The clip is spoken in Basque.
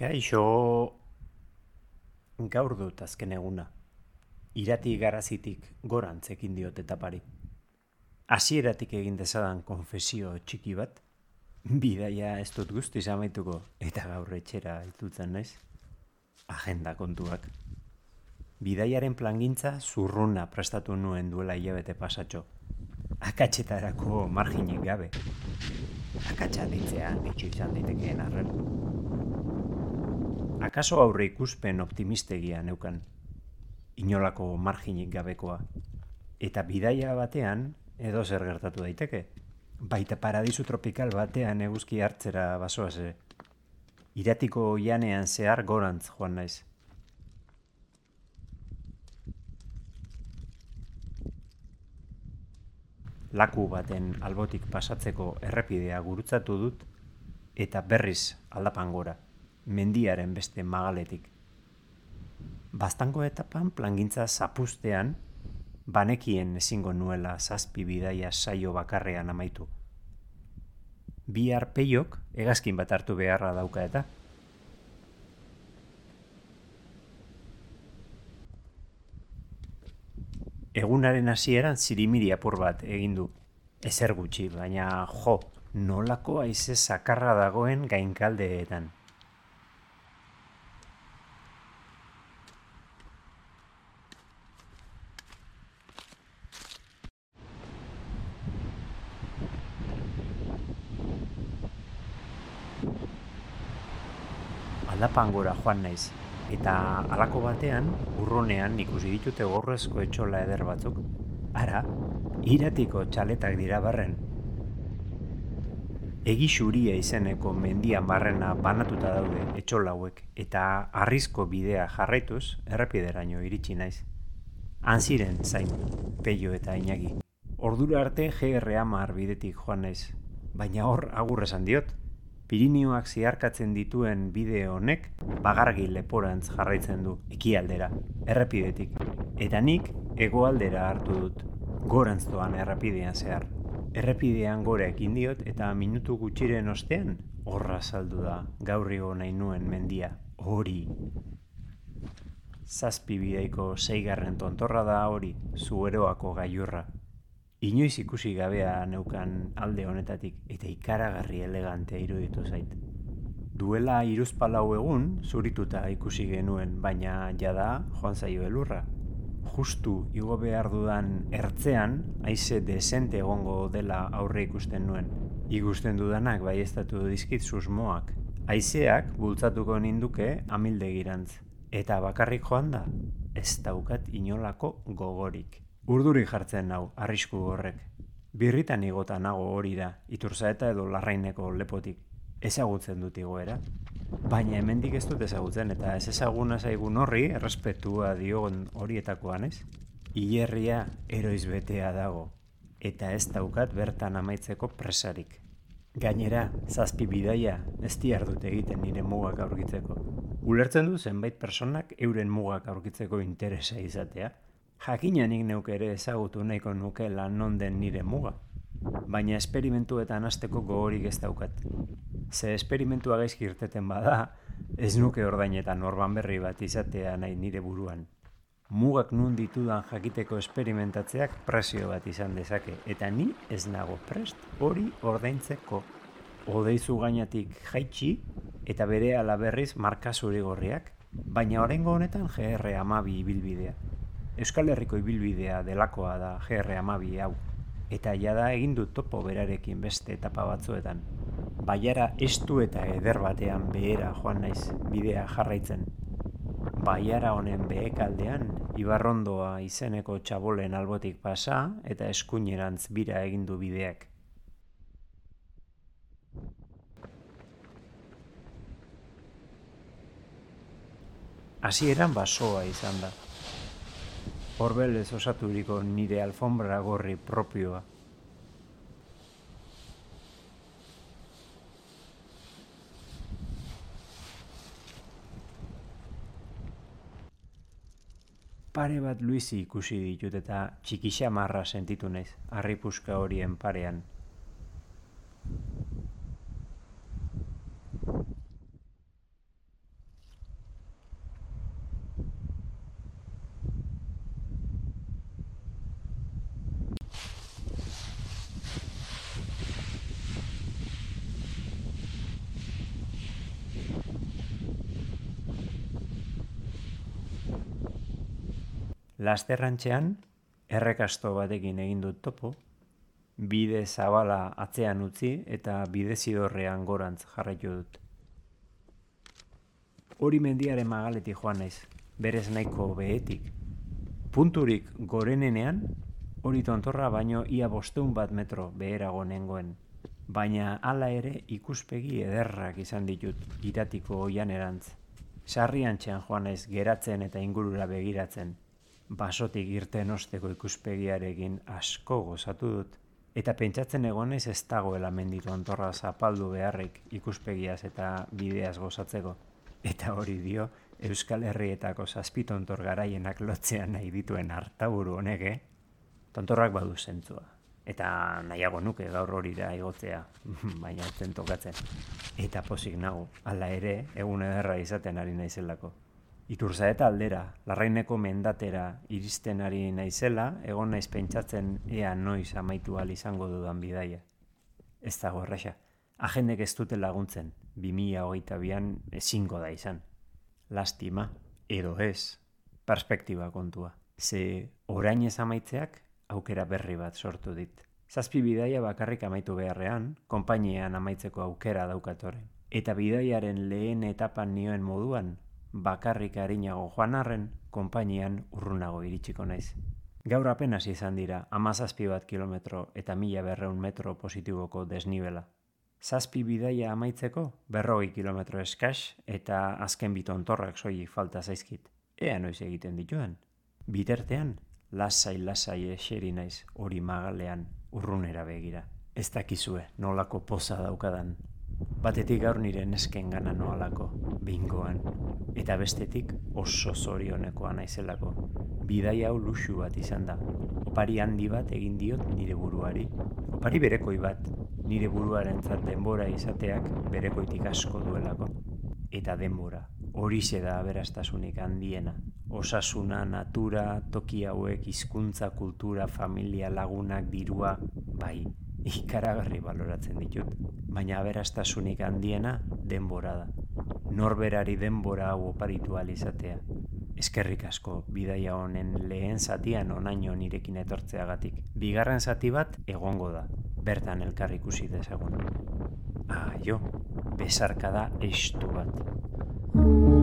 Kaixo, gaur dut azken eguna. Irati garazitik gorantz ekin diot etapari. Hasieratik egin dezadan konfesio txiki bat, bidaia ez dut guztiz amaituko eta gaur etxera itutzen naiz. Agenda kontuak. Bidaiaren plangintza zurruna prestatu nuen duela hilabete pasatxo. Akatxetarako marginik gabe. Akatsa ditzea ditxu izan ditekeen arren. Akaso aurre ikuspen optimistegia neukan. Inolako marginik gabekoa. Eta bidaia batean edo zer gertatu daiteke. Baita paradisu tropikal batean eguzki hartzera basoaz Iratiko janean zehar gorantz joan naiz. Laku baten albotik pasatzeko errepidea gurutzatu dut eta berriz aldapan gora, mendiaren beste magaletik. Bastango etapan plangintza zapustean, banekien ezingo nuela zazpi bidaia saio bakarrean amaitu. Bi arpeiok egazkin bat hartu beharra dauka eta. Egunaren hasieran zirimiri apur bat egin du. Ezer gutxi, baina jo, nolako aize zakarra dagoen gainkaldeetan. Aldapangora joan naiz, eta halako batean, urrunean ikusi ditute gorrezko etxola eder batzuk. Ara, iratiko txaletak dira barren. Egi xuria izeneko mendia barrena banatuta daude etxola hauek, eta arrizko bidea jarraituz errepideraino iritsi naiz. Han ziren zain, peio eta inagi. Ordura arte GR amar bidetik joan naiz, baina hor agur esan diot. Pirinioak ziarkatzen dituen bide honek bagargi leporantz jarraitzen du ekialdera, errepidetik. Eta nik hegoaldera hartu dut, gorantz doan errepidean zehar. Errepidean gore ekin diot eta minutu gutxiren ostean horra saldu da gaurri nahi nuen mendia, hori. Zazpi bideiko zeigarren tontorra da hori, zueroako gaiurra. Inoiz ikusi gabea neukan alde honetatik eta ikaragarri elegante iruditu zait. Duela iruzpalau egun zurituta ikusi genuen, baina jada joan zaio elurra. Justu igo behar dudan ertzean, haize desente egongo dela aurre ikusten nuen. Igusten dudanak bai estatu dizkit susmoak. Haizeak bultzatuko ninduke amildegirantz. Eta bakarrik joan da, ez daukat inolako gogorik. Urduri jartzen nau, arrisku horrek. Birritan igota nago hori da, iturza eta edo larraineko lepotik. Ezagutzen dut igoera. Baina hemendik ez dut ezagutzen eta ez ezaguna zaigun horri errespetua diogon horietakoan ez. Ilerria eroiz betea dago eta ez daukat bertan amaitzeko presarik. Gainera, zazpi bidaia ez dut egiten nire mugak aurkitzeko. Ulertzen du zenbait personak euren mugak aurkitzeko interesa izatea, Jakinanik neuke ere ezagutu nahiko nuke lan non den nire muga. Baina esperimentuetan hasteko gogorik ez daukat. Ze esperimentua gaizki irteten bada, ez nuke ordainetan orban berri bat izatea nahi nire buruan. Mugak nun ditudan jakiteko esperimentatzeak presio bat izan dezake, eta ni ez nago prest hori ordaintzeko. Odeizu gainatik jaitsi eta bere alaberriz marka zuri gorriak, baina orengo honetan GR amabi ibilbidea. Euskal Herriko ibilbidea delakoa da GR amabi hau, eta jada egin du topo berarekin beste etapa batzuetan. Baiara estu eta eder batean behera joan naiz bidea jarraitzen. Baiara honen behekaldean, Ibarrondoa izeneko txabolen albotik pasa eta eskuinerantz bira egin du bideak. Hasieran basoa izan da horbelez osaturiko nire alfombra gorri propioa. Pare bat luizi ikusi ditut eta txikixa marra sentitu naiz, harripuska horien parean. Lasterrantxean, errekasto batekin egin dut topo, bide zabala atzean utzi eta bide zidorrean gorantz jarraitu dut. Hori mendiaren magaletik joan naiz, berez nahiko behetik. Punturik gorenenean, hori tontorra baino ia bosteun bat metro beherago nengoen. Baina hala ere ikuspegi ederrak izan ditut iratiko oian erantz. Sarrian txean joan naiz geratzen eta ingurura begiratzen. Basotik irten osteko ikuspegiarekin asko gozatu dut. Eta pentsatzen egonez ez dagoela menditu ontorra zapaldu beharrik ikuspegiaz eta bideaz gozatzeko. Eta hori dio, Euskal Herrietako zazpitontor garaienak lotzean nahi dituen hartaburu honek, eh? Tontorrak badu zentzua. Eta nahiago nuke gaur hori da igotzea, baina zen tokatzen. Eta posik nago, ala ere, egun ederra izaten ari naizelako. Iturza eta aldera, larraineko mendatera iristen ari naizela, egon naiz pentsatzen ea noiz amaitu al izango dudan bidaia. Ez dago erraxa, agendek ez dute laguntzen, 2008 bian ezingo da izan. Lastima, edo ez, perspektiba kontua. Ze orain ez amaitzeak, aukera berri bat sortu dit. Zazpi bidaia bakarrik amaitu beharrean, konpainian amaitzeko aukera daukatoren. Eta bidaiaren lehen etapan nioen moduan, bakarrik harinago joan arren, konpainian urrunago iritsiko naiz. Gaur apenas izan dira, amazazpi bat kilometro eta mila berreun metro positiboko desnibela. Zazpi bidaia amaitzeko, berroi kilometro eskas eta azken biton torrak soilik falta zaizkit. Ea noiz egiten dituen. Bitertean, lasai-lasai eseri naiz hori magalean urrunera begira. Ez dakizue nolako poza daukadan Batetik gaur nire nesken gana noalako, bingoan, eta bestetik oso zorionekoa naizelako. Bidai hau luxu bat izan da. Opari handi bat egin diot nire buruari. Opari berekoi bat, nire buruaren denbora izateak berekoitik asko duelako. Eta denbora, hori da aberastasunik handiena. Osasuna, natura, toki hauek, hizkuntza, kultura, familia, lagunak, dirua, bai, ikaragarri baloratzen ditut, baina aberastasunik handiena denbora da. Norberari denbora hau oparitu izatea. Eskerrik asko bidaia honen lehen zatian onaino nirekin etortzeagatik. Bigarren zati bat egongo da, bertan elkar ikusi dezagun. Ah, jo, besarka da estu bat.